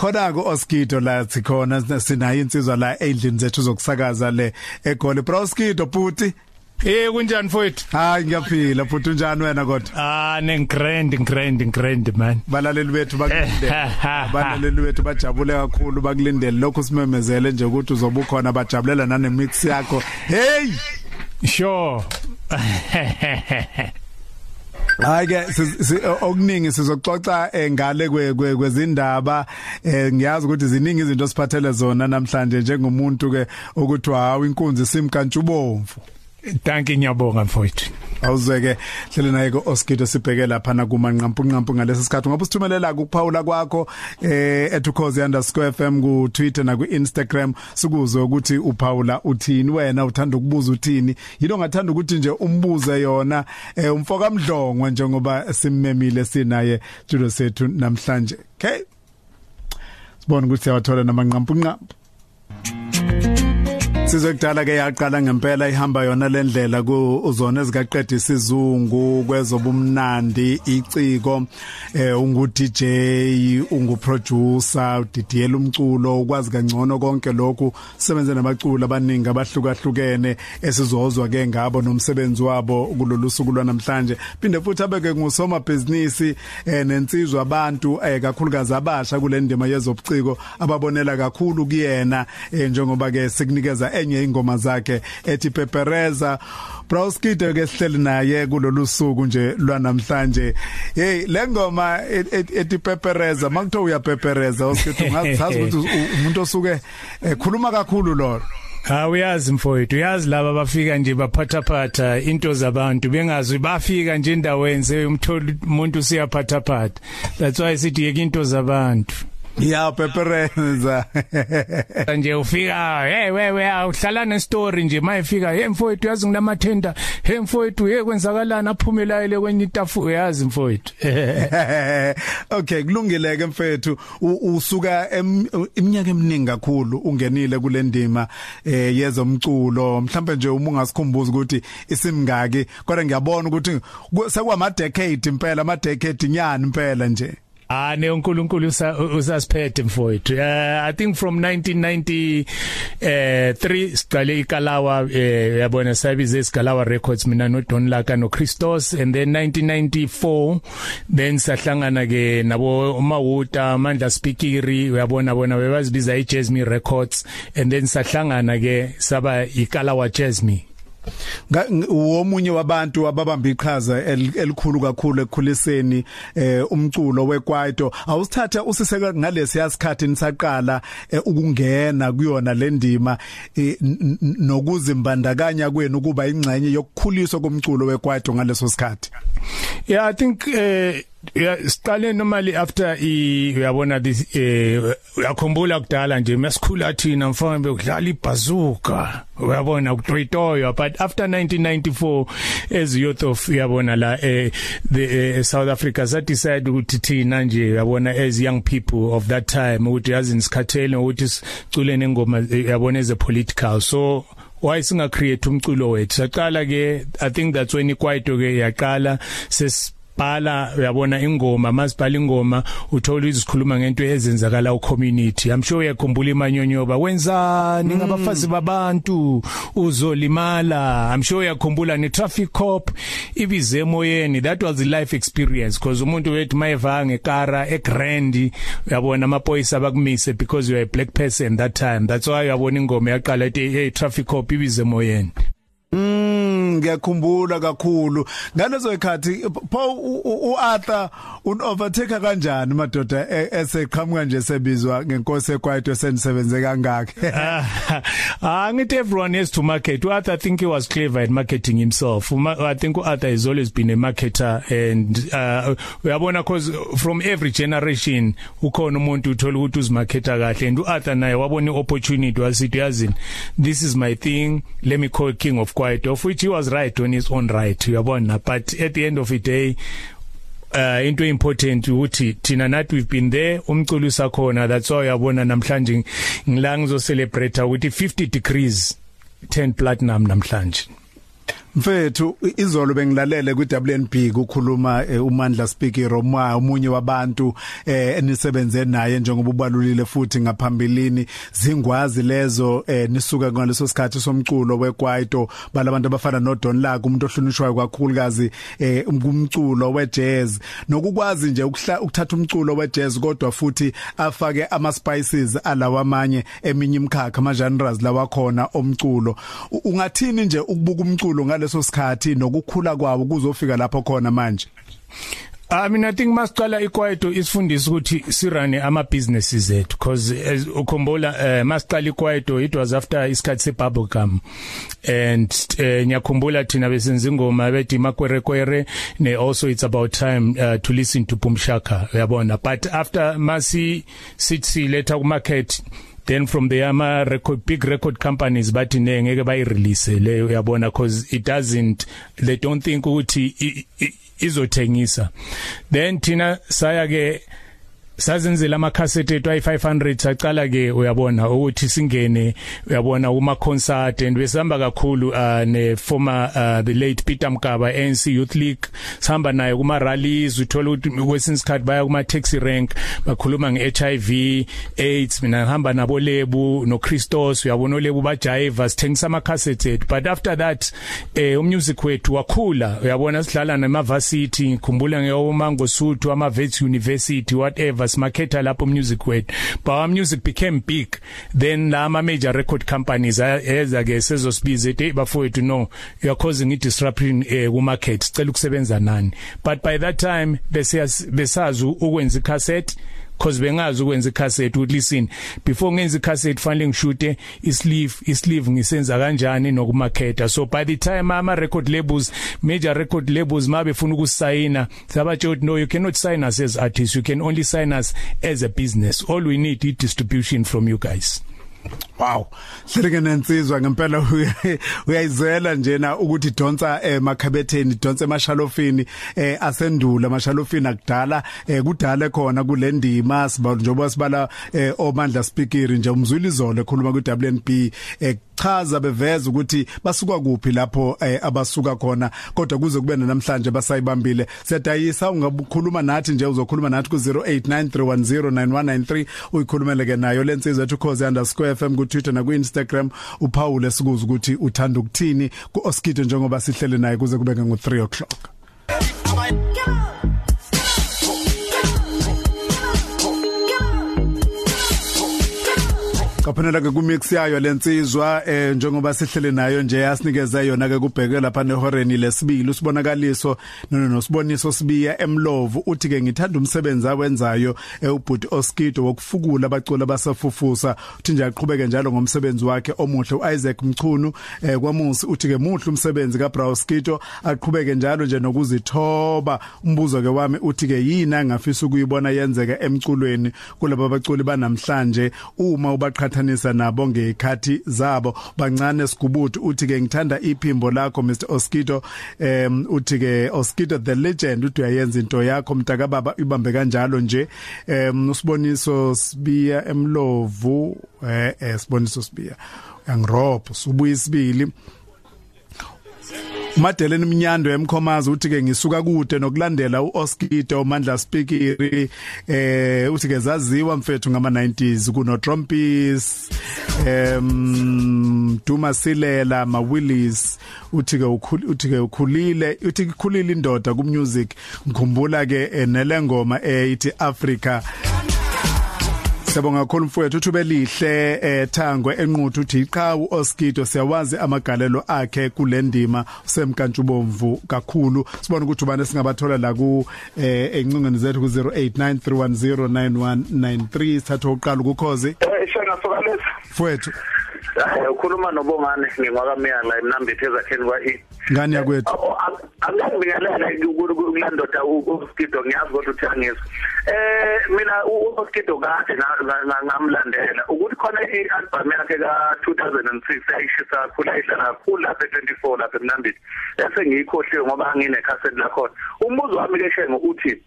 khona ku Oskido la sikhona sinayo insizwa la endlini zethu zokusakaza le egoli bro Oskido puti Eh kunjani mfowethu? Hayi ngiyaphila futhi unjani wena kodwa? Ah ne grand grand grand man. Balaleli bethu bakulindele. Balaleli bethu bajabule kakhulu bakulindele lokho simemezele nje ukuthi uzoba khona bajabulela nane mix yakho. Hey! Sure. Hayi ke okuningi sizoxoxa ngale kwezindaba. Ngiyazi ukuthi ziningi izinto siphathele zona namhlanje njengomuntu ke ukuthi hawo inkunzi simkantshubomvu Danke ngiyabonga mfowethu. Awuzeke hlele naye ko Oskido sibheke lapha na kuma nqampu nqampu ngalesi sikhathi. Ngoba sithumelela ukuphawula kwakho eh @ukhozi_fm ku Twitter na ku Instagram sikuzwe ukuthi uphawula uthini wena uthanda ukubuza uthini. Yilo ngathanda ukuthi nje umbuze yona eh umfoka mdlongwe njengoba simmemile sinaye studio sethu namhlanje. Okay? Sibone ukuthi siyawathola namanqampu nqampu Sizokudala ke yaqala ngempela ihamba yona lendlela ku uzona ezikaqeda isizungu kwezobumnandi iciko eh ungu DJ ungu producer udidiyela umculo ukwazi kangcono konke lokhu. Sebenze nabaculi abaningi abahlukahlukene esizozwa ke ngabo nomsebenzi wabo kulolu suku lwanamhlanje. Phinde futhi abeke ngusoma business eh nensizwa abantu eh kakhulukazi abasha kule ndima yezobuciko ababonela kakhulu kuyena eh njengoba ke sikunikeza enye ingoma zakhe ethi Pepereza. Broskide ke sihleli naye kulolu suku nje lwanamhlanje. Hey le ngoma ethi Pepereza makuthiwa uyapepereza usithi ungazazi ukuthi umuntu osuke ekhuluma kakhulu lo Ha uyazi mfowethu uyazi laba bafika nje baphatha phatha into zabantu. Bengazi bafika nje endaweni seyumthola umuntu siyaphatha phatha that's why sithi yeke into zabantu. Ya pepereza. Nje ufika hey wewe uhlala ne story nje mayefika hey mfowethu yazi nginamathenda hey mfowethu hey kwenzakalana aphumela ile kwenye itafu yazi mfowethu. Okay kulungile ke mfethu usuka iminyaka eminingi kakhulu ungenile kule ndima eh yezomculo mhlawumbe nje uma ungasikhumbuza ukuthi isimngaki kodwa ngiyabona ukuthi sekwama decade impela ama decade nyani impela nje. Ah ne uNkulunkulu usasiphethe mfowethu. Uh, I think from 1990 eh 3 siqale iKalawa eh yabona sabize iKalawa Records mina no Don Laka no Christos and then 1994 then sahlangana ke nabo uMawuta Amandla Speakiri uyabona bona bebazibiza iJazzme Records. And then sahlangana ke saba iKalawa Jazzme uwomunye wabantu ababamba iqhaza elikhulu kakhulu ekukhuliseni eh umculo wekwaito. Awusithatha usiseka ngalesi yasikhathi nisaqala ukungena kuyona le ndima nokuzimbandakanya kwenu ukuba ingcenye yokukhuliswa komculo wekwaito ngaleso sikhathi. Yeah i think uh, ya siqale normally after i uyabona this eh uyakhumbula kudala nje masikhula thina mfana bekudlala ibhazuka. Uyabona kutoyitoyo but after 1994 as youth of uyabona la eh the uh, South Africa sa decide ukuthi thina nje uyabona as young people of that time ukuthi yazi nisikhathele ukuthi sicule nengoma uyabona as a political. So why singa create umculo wethu? Saqala ke i think that's when ikwaito ke yaqala ses bhala uyabona ingoma masibhala ingoma uthola izikhuluma ngento ezenzakala ku community i'm sure uyakhumbula imanyonyoba wenzani ngabafazi babantu? Uzolimala. I'm sure uyakhumbula ne traffic cop ibize emoyeni. That was the life experience because umuntu wethu mayeva ngekara egrand uyabona amapolice abakumise because you are a black person that time. That's why uyabona ingoma yaqala ethi hey traffic cop ibize emoyeni. Mm ngiyakhumbula kakhulu. Ngalezo ikhathi pho uArthur unovertake kanjani madoda eseqhamuka nje sebizwa ngenkosi ekwaito senisebenze kangaka? Ah ngithi everyone has to market. uArthur I think he was clever at marketing himself. I think uArthur has always been a marketer and uh uyabona cause from every generation ukhona umuntu uthola ukuthi uzimarketa kahle and uArthur naye wabona iopportunity wasithi yazini this is my thing. Let me call king of quiet of which he was right on his own right uyabona? But at the end of the day uh into important ukuthi thina nathi we've been there umculo usakhona that's why uyabona namhlanje ngila ngizo celebrate ukuthi 50 degrees 10 platinum namhlanje. Mfethu izolo bengilalele ku WNB kukhuluma eh, uMandla Speaker Roma umunye wabantu eh enisebenze naye njengoba ubalulile futhi ngaphambilini. Zingwazi lezo eh nisuka ngaleso sikhathi somculo wekwaito balabantu abafana no Don Laka umuntu ohlonishwayo kakhulukazi umculo wejazz. Nokukwazi nje ukuthatha umculo wejazz kodwa futhi afake ama spices alawa amanye eminye imkhakha ama genres lawa khona omculo. Ungathini nje ukubuka umculo ngaleso sikhathi nokukhula kwawo kuzofika lapho khona manje? I mean I think masiqala ikwaito isifundisa ukuthi sirane ama businesses ethu because ukhumbula uh, masiqala ikwaito it was after isikhathi se bubble gum and uh, ngiyakhumbula thina besenza ingoma bethi makwerekwere ne also it's about time uh, to listen to Pumshaka uyabona? But after masi sithi letha ku market then from the ama record big record companies bathi ne ngeke bayi release leyo uyabona cause it doesn't they don't think ukuthi izothengisa then thina saya ke sazenzela ama cassette ethu ayi500 sacala ke uyabona ukuthi singene uyabona kuma concert and besihamba kakhulu uh, ne former uh, the late Peter Mkaba ANC Youth League. Sihamba naye kuma rallies uthola ukuthi kwesinye isikhathi baya kuma taxi rank bakhuluma ngeHIV AIDS mina ngihamba nabo lebu no Christos uyabona lebu bajive sithengisa ama cassettes ethu. But after that eh umusic wethu wakhula uyabona sidlala nema varsity ngikhumbula ngeyomango Suthu ama Vets University whatever simakhetha lapho music wethu. But our music became big. Then la ama major record companies eza ke sezosibiza ethi bafowethu no you are causing disruption eh, ku market sicela ukusebenza nani? But by that time besazi ukwenza icassette. Cause bengazi ukwenza icassette ukuthi listen before ngenza icassette fanele ngishute isleeve isleeve ngisenza kanjani nokumarketa so by the time ama record labels major record labels mabefuna ukusayina sabatsho no you cannot sign us as artists you can only sign us as a business. All we need is distribution from you guys. Wow. Hleleke nensizwa ngempela uyayizela njena ukuthi donsa emakhabetheni donsa emashalofini eh asendula amashalofini akudala eh kudala khona kule ndima siba njengoba sibala omandla speaker nje umzwili izolo ekhuluma ku WNB chaza beveza ukuthi basuka kuphi lapho abasuka khona. Kodwa kuze kube namhlanje basayibambile. Siyadayisa ungabukhuluma nathi nje uzokhuluma nathi ku 0893109193 uyikhulumele ke nayo lensizwe ethu khoze_fm ku Twitter na ku Instagram uPaul esikuza ukuthi uthanda ukuthini ku Oskito njengoba sihlele naye kuze kube ngo 3 o'clock. Kaphanela ke kumix yayo lensizwa eh njengoba sihlele nayo nje yasinikeza yona ke kubheke lapha nehoreni lesibili usibonakaliso no no siboniso sibiya emlovu uthi ke ngithanda umsebenzi awenzayo ubhuti Oskido wokufukula abacula basafufusa uthi nje aqhubeke njalo ngomsebenzi wakhe omuhle uIsaac Mchunu eh kwamusi uthi ke muhle umsebenzi kaBrowskido aqhubeke njalo nje nokuzithoba. Umbuzo ke wami uthi ke yini angafisa ukuyibona yenzeka emculweni kulabo baculi banamhlanje uma ubaqhatha uqhathanisa nabo ngekhathi zabo. Bancane sigubuthu uthi ke ngithanda iphimbo lakho Mr Oskido um uthi ke Oskido the legend uthi uyayenza into yakho mntaka baba ibambe kanjalo nje. Um usiboniso sibiya emlovu eh, eh siboniso sibiya. Uyangirobho subuya isibili. Madeleni Mnyando emkhomazi uthi ke ngisuka kude nokulandela uOskito Mandla Speakiri eh uthi ke zaziwa mfethu ngama 90s kuno Trompis em Duma Silela ma Willis uthi ke uthi ke ukhulile uthi kukhulile indoda ku music ngikhumbula ke nelengoma eyithi Africa. Siyabonga kakhulu mfowethu uthube lihle ethango enquthu uthi iqhawu Oskido siyawazi amagalelo akhe kulendima usemkantshubomvu kakhulu. Sibona ukuthi ubani singabathola la ku encingweni zethu ku 0893109193 thatha uqala ukukhozi Eh shona sokalesi mfowethu. Ukhuluma nobongane ngingwakamiya la emnambithi ezakheni kwa e ngani yakwethu? Angibingelela ukulandoda uskido ngiyazi kodwa uthi angizwa eh mina uskido kade ngamlandela. Ukuthi khona i-album yakhe ka-2006 ayishisa kakhulu ayidlala kakhulu lapha e-24 lapha emnambithi bese ngiyikhohliwe ngoba ngine cassette lakhona. Umbuzo wami ke shengo uthi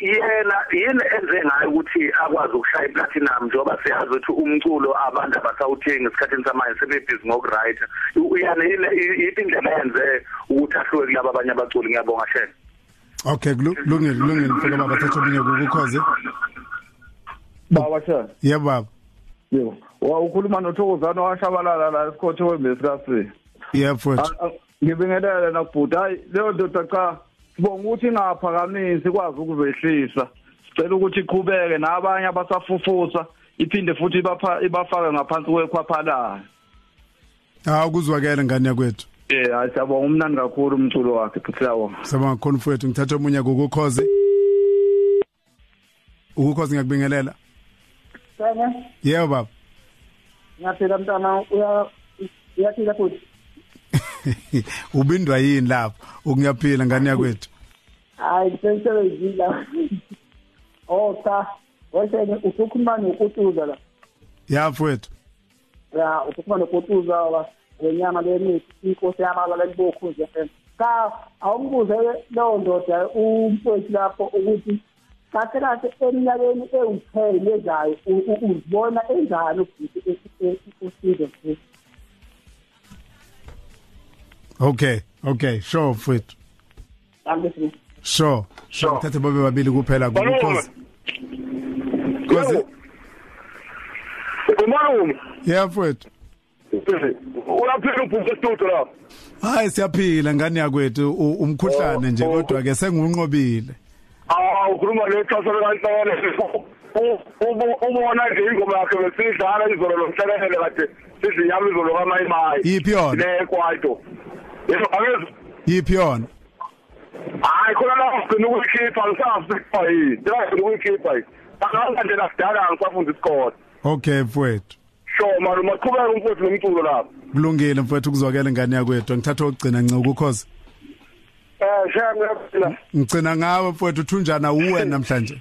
yena yini enze ngayo ukuthi akwazi ukushaya iplatinum njengoba siyazi ukuthi umculo abantu abasawuthengi esikhathini samanje sebebhizi ngokuright. Uyane yini indlela yenze ukuthi ahluke kulabo abanye abaculi? Ngiyabonga shela Okay kulungile kulungile mfika baba thatha omunye ukukhoze. Baba shela Yebo baba. Yebo. Wa ukhuluma noThokozana washabalala la esikhothi wembesi kasi Yebo futhi Ngibingelele nakubhuda hayi leyo ndoda cha sibonga ukuthi ingaphakamisi kwazi ukuzehlisa sicela ukuthi iqhubeke nabanye abasafufusa iphinde futhi ibapha ibafake ngaphansi kwekhwaphalayo. Ah kuzwakela ngane yakwethu? Eh hayi siyabonga umnandi kakhulu umculo wakhe futhi siyabonga. Sabonga kakhulu mfowethu ngithatha omunye ukukhoze Ukukhoze ngiyakubingelela. Sana Yebo baba. Ngaphela mntana uya uyaphila futhi. Ubindwa yini lapho ukunyaphila ngane yakwethu hayi sensebenzile oh cha wesene usukhuluma nokutuza la ya mfowethu ya usukhuluma nokutuza la ngenyama lemithi inkosi yamala lebokhuzi FM cha awumbuze leyo ndoda umfowethu lapho ukuthi kahle kahle eminyakeni ewu-10 ezayo uzibona enjani usizo futhi Okay okay sure mfowethu Angisizo. sure sure ngithathe babe babili kuphela ukukhoze Khoze Umalume Yeah mfowethu uyaphila ubhuku studio lapho Hayi siyaphila ngane yakwethu? Umkhuhlane nje kodwa ke sengunqobile. Ah ukhuluma lexesha likaNhloko ubona nje ingoma yakhe besidlala izolo lomhlelele kade sizinyama izolo kamayimayi Yiphi yona? le kwaito yebo akezo yiphi yona hayi khona la ugcina ukuyikhipha ngisafikwa yini ngifuna ukuyikhipha akanga nje lasidala ngisafunda isikole Okay mfowethu. Sho manje maqhubeka umfowethu nomculo lapho kulungile mfowethu kuzwakela ngane yakwethu. Ngithatha ukugcina nca ukukhoze eh shaya ngicina ngawe mfowethu uthunjana uwe namhlanje.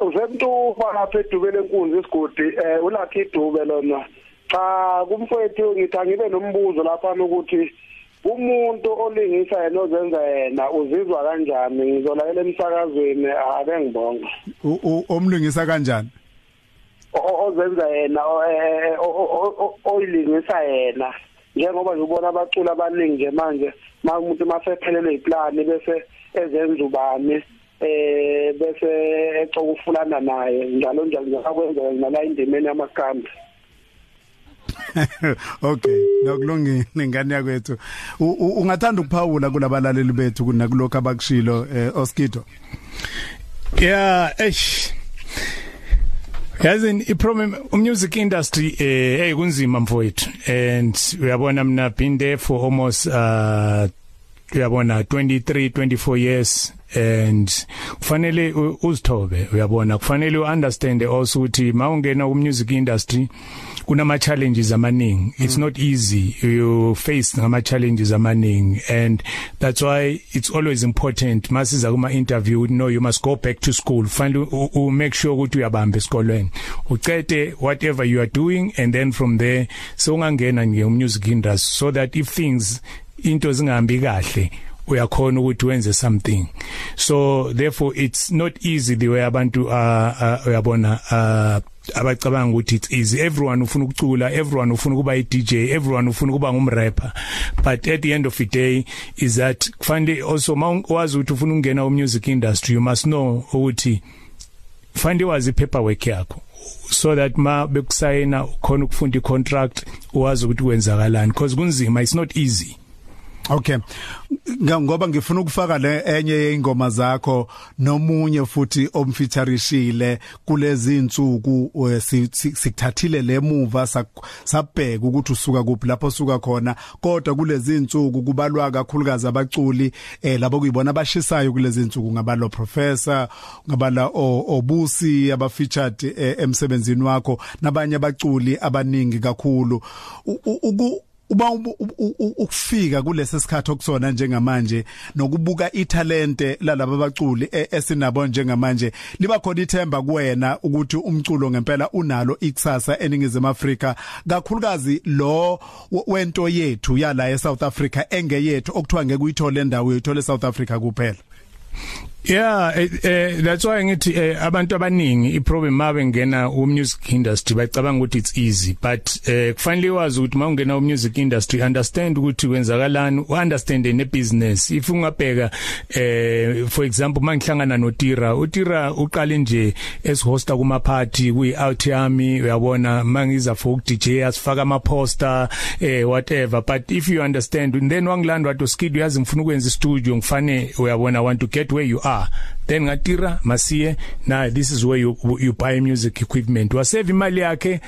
Usemntufa lapha edubele enkunzi isigodi. Eh ulakhe idube lona. Cha kumfowethu ngithi angibe nombuzo lapha ukuthi umuntu olingisa yena ozenza yena uzizwa kanjani ngizolayela emsakazweni ake ngibonga omlungisa kanjani ozenza yena eh, oyilingisa yena njengoba nje ubona abaculi abaningi nje manje ma umuntu masephelele iplani bese ezenza ubani eh bese ecoka ufulana naye njalo njalo njengokwenzeka nala indimeni yamakambi okay nokulungile ngane yakwethu. Ungathanda ukuphawula kulabalaleli bethu kunakulokho abakushilo eh, Oskido? Yeah eish. Yazi iproblem umusic industry eh hey kunzima mfowethu. And uyabona mina been there for almost uh uyabona 23 24 years and kufanele uzithobe uyabona. Kufanele uunderstand also ukuthi mawungena ku music industry kunama challenges amaningi it's not easy you face ngama challenges amaningi and that's why it's always important masiza kuma interview no you must go back to school. Find u, make sure ukuthi uyabamba esikolweni. Ucede whatever you are doing and then from there so ungangena nge music industry so that if things into zingahambi kahle uyakhona ukuthi wenze something. So therefore it's not easy the way abantu uh, uyabona uh, abacabanga ukuthi it's easy. Everyone ufuna ukucula everyone ufuna kuba i DJ everyone ufuna kuba ngumrapper. But at the end of the day is that kufanele also mawazi ukuthi ufuna ukungena ku music industry you must know ukuthi fanele wazi paperwork yakho. So that ma bekusayina khona ukufunda icontract uwazi ukuthi kwenzakalani. Because kunzima it's not easy. Okay. Ngoba ngifuna ukufaka le enye yeingoma zakho nomunye futhi omfeaturishile kulezi insuku eh, si- si- sikuthathile lemuva sabheka ukuthi usuka kuphi lapho usuka khona kodwa kulezi insuku kubalwa kakhulukazi abaculi eh labo kuyibona abashisayo kulezi insuku ngabalo professor ngabala obusi abafeatured eh, emsebenzini wakho nabanye abaculi abaningi kakhulu uba ukufika kulesi sikhathi okusona njengamanje nokubuka italente lalabo baculi e- esinabo njengamanje liba khona ithemba kuwena ukuthi umculo ngempela unalo ikusasa eningizimu Afrika. Kakhulukazi lo wento yethu yala eSouth Africa engeyethu okuthiwa ngeke uyithole endawo uyithole eSouth Africa kuphela. Yeah eh, eh that's why ngithi eh, abantu abaningi iproblem mabe ngena u music industry bacabanga ukuthi it's easy but eh kufanele wazi ukuthi mawungena u music industry understand ukuthi kwenzakalani understand ne business if ungabheka eh for example mangihlangana no Tira uTira uqale nje as hoster kuma party kuyi out yami uyabona mangiza for DJ asifaka ama poster eh whatever but if you understand and then wangilanda wathi skid uyazi ngifuna ukwenza studio ngifane uyabona I want to get where you are. Then ngatira masiye na this is where you you buy music equipment. Wasave imali yakhe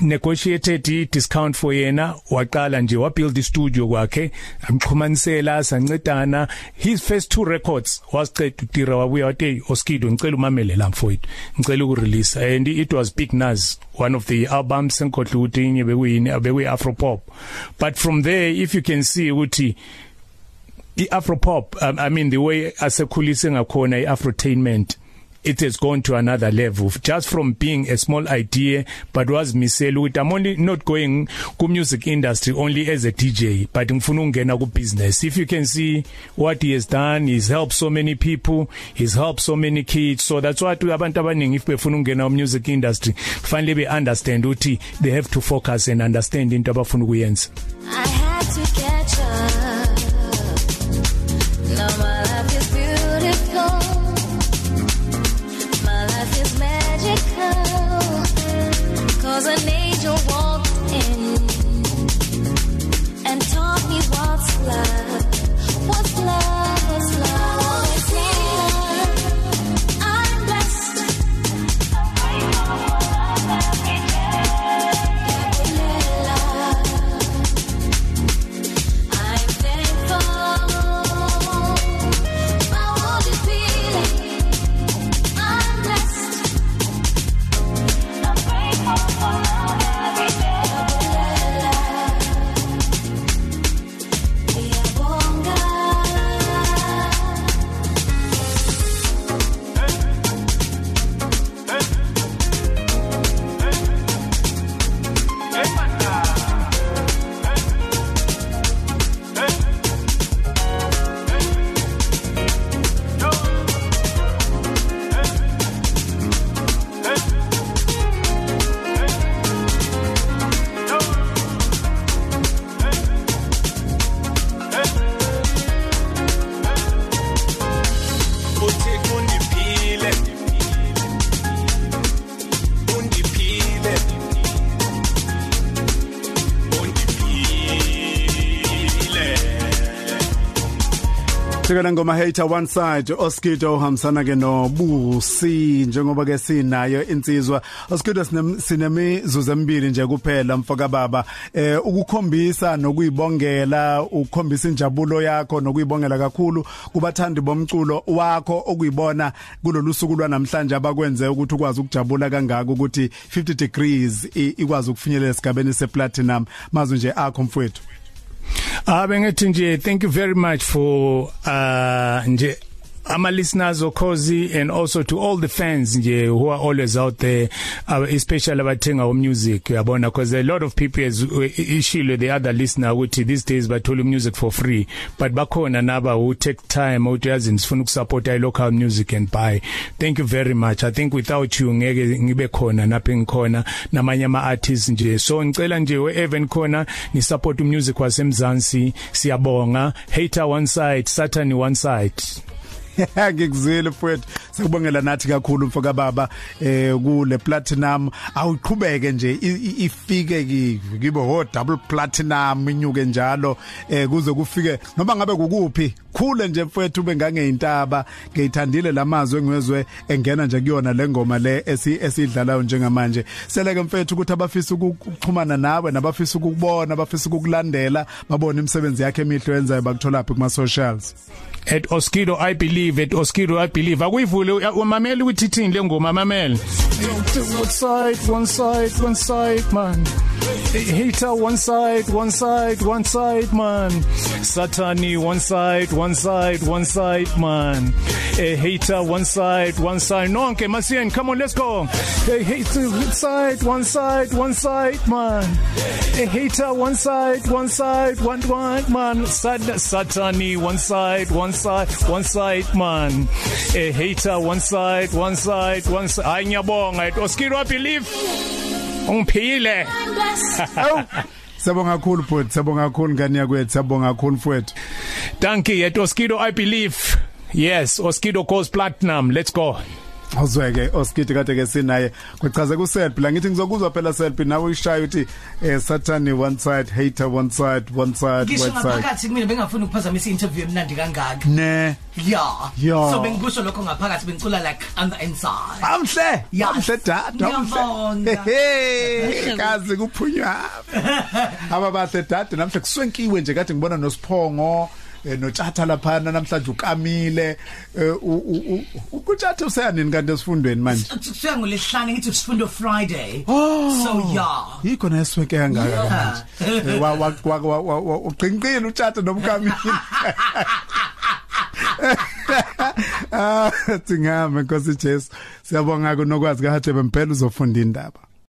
negotiated i discount for yena waqala nje wa build studio kwakhe amxhumanisela sancedana. His first two records wasiceda utira wabuya wathi oskido ngicela umamele la mfowethu ngicela ukurelease. And it was Big Naz one of the albums enkodla ukuthi inye bekuyini bekuyi afro pop but from there if you can see ukuthi iAfropop um, I mean the way asekhulise ngakhona iAfrotainment it has gone to another level. Just from being a small idea but was misela ukuthi I'm only not going ku music industry only as a DJ but ngifuna ukungena ku business if you can see what he has done he's helped so many people he's helped so many kids. So that's why abantu abaningi if befuna ukungena ku music industry fanele be understand ukuthi they have to focus and understand into abafuna ukuyenza. I had to catch up love. Sikana ngoma hater one side Oskido uhambisana ke nobusi njengoba ke sinayo insizwa. Oskido sinemizuzu emibili nje kuphela mfoka baba. Eh ukukhombisa nokuyibongela ukukhombisa injabulo yakho nokuyibongela kakhulu kubathandi bomculo wakho okuyibona kulolu suku lwanamhlanje abakwenze ukuthi ukwazi ukujabula kangaka ukuthi 50 degrees i- ikwazi ukufinyelela esigabeni seplatinum. Mazu nje akho mfowethu. Ah bengithi nje thank you very much for uh nje ama listeners okhozi and also to all the fans nje who are always out there uh, especially abathenga o music uyabona? Because a lot of people as ishilo the other listener ukuthi these days bathola music for free but bakhona naba who take time ukuthi yazi sifuna ukusupport i local music and buy. Thank you very much. I think without you ngeke ngibe khona napha engikhona namanye ama artists nje. So ngicela nje we-Evan khona ni support umusic wasemzansi. Siyabonga. Hater one side satan one side. ngikuzwile mfowethu. Sikubongela nathi kakhulu mfoka baba eh kule platinum. Awuqhubeke nje i- i- ifike kivi kibe ho double platinum inyuke njalo eh kuze kufike noma ngabe kukuphi? Khule nje mfowethu ube ngangeyintaba ngiyithandile lamazwi engizwe engena nje kuyona lengoma le esi esidlalayo njengamanje. Seleke mfowethu ukuthi abafisa ukuxhumana nawe nabafisa ukukubona abafisa ukukulandela babone imisebenzi yakhe emihle yenzayo bakuthola phi kuma socials at Oskido I believe at Oskido I believe. Akuyivule umameli ukuthi ithini lengoma mameli one side one side one side man. Hater one side, one side, one side man. Satani one side, one side, one side man. A hater one side, one side. Nonke masien, come on, let's go. A hater one side, one side, one side man. A hater one side, one side, one one man. Sad Satani one side, one side, one side man. A hater one side, one side, one side. Hayi ngiyabonga. Oskiro I believe. Ungiphile. Awu Sabonga kakhulu bhuti, sabonga kakhulu ngani yakwethu, sabonga kakhulu mfowethu. Dankie at Oskido I believe. Yes, Oskido goes platinum. Let's go. Awuzweke Oskiti kade ke sinaye. Kuchaze ku Selby la ngithi ngizokuzwa phela Selby nawe uyishaya uthi eh Saturn one side hater one side one side ngisho one side. ngaphakathi mina bengafuni ukuphazamisa interview emnandi kangaka. Ne? Yeah Yeah. so bengikusho lokho ngaphakathi bengicula like on the inside. Amhle Yeah. amhle dad Ngiyabonga. amhle kazi kuphunywa aba bahle dad namhle kuswenkiwe nje kade ngibona nosiphongo. eh, notshatha lapha namhlanje ukamile. Eh, u- u- u- ukutshatha useyanini kanti esifundweni manje? Kusuka ngolesihlanu ngithi sifundo friday. So yeah yikho nesweke kangaka Yeah. manje. Eh, wa wa wa- wa- wa- wa- uqinqile utshatha nomkamile ah singame nkosi Jesu. Siyabonga kunokwazi kaHathe bempela uzofunda indaba.